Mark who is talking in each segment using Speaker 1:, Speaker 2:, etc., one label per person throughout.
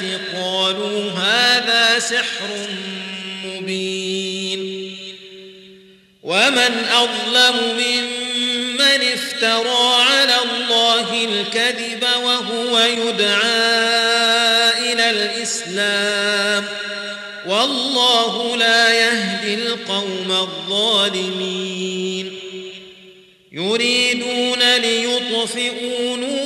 Speaker 1: الآيات قالوا هذا سحر مبين ومن أظلم ممن افترى على الله الكذب وهو يدعى إلى الإسلام والله لا يهدي القوم الظالمين يريدون ليطفئوا نور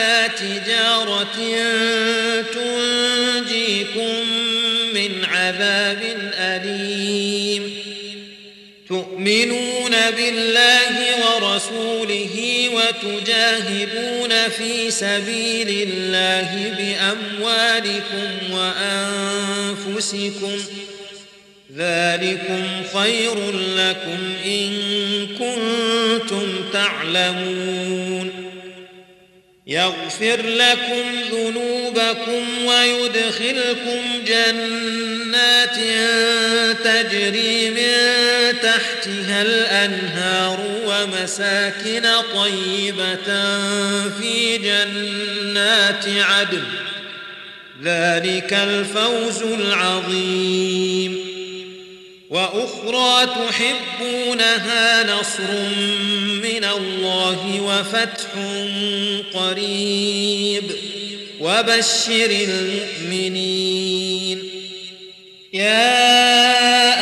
Speaker 1: على تجارة تنجيكم من عذاب أليم تؤمنون بالله ورسوله وتجاهدون في سبيل الله بأموالكم وأنفسكم ذلكم خير لكم إن كنتم تعلمون يغفر لكم ذنوبكم ويدخلكم جنات تجري من تحتها الأنهار ومساكن طيبة في جنات عدن ذلك الفوز العظيم وأخرى تحبونها نصر الله وفتح قريب وبشر المؤمنين يا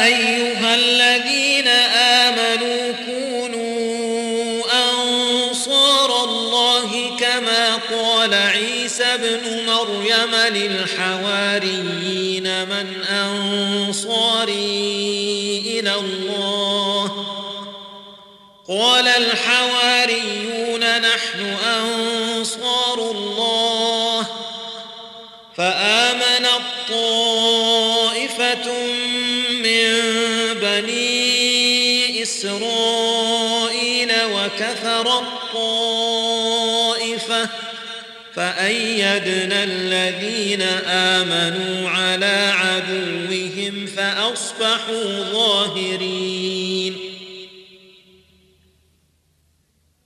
Speaker 1: أيها الذين آمنوا كونوا أنصار الله كما قال عيسى ابن مريم للحواريين من أنصاري إلى الله قال الحواريون نحن أنصار الله فآمن الطائفة من بني إسرائيل وكثر الطائفة فأيدنا الذين آمنوا على عدوهم فأصبحوا ظاهرين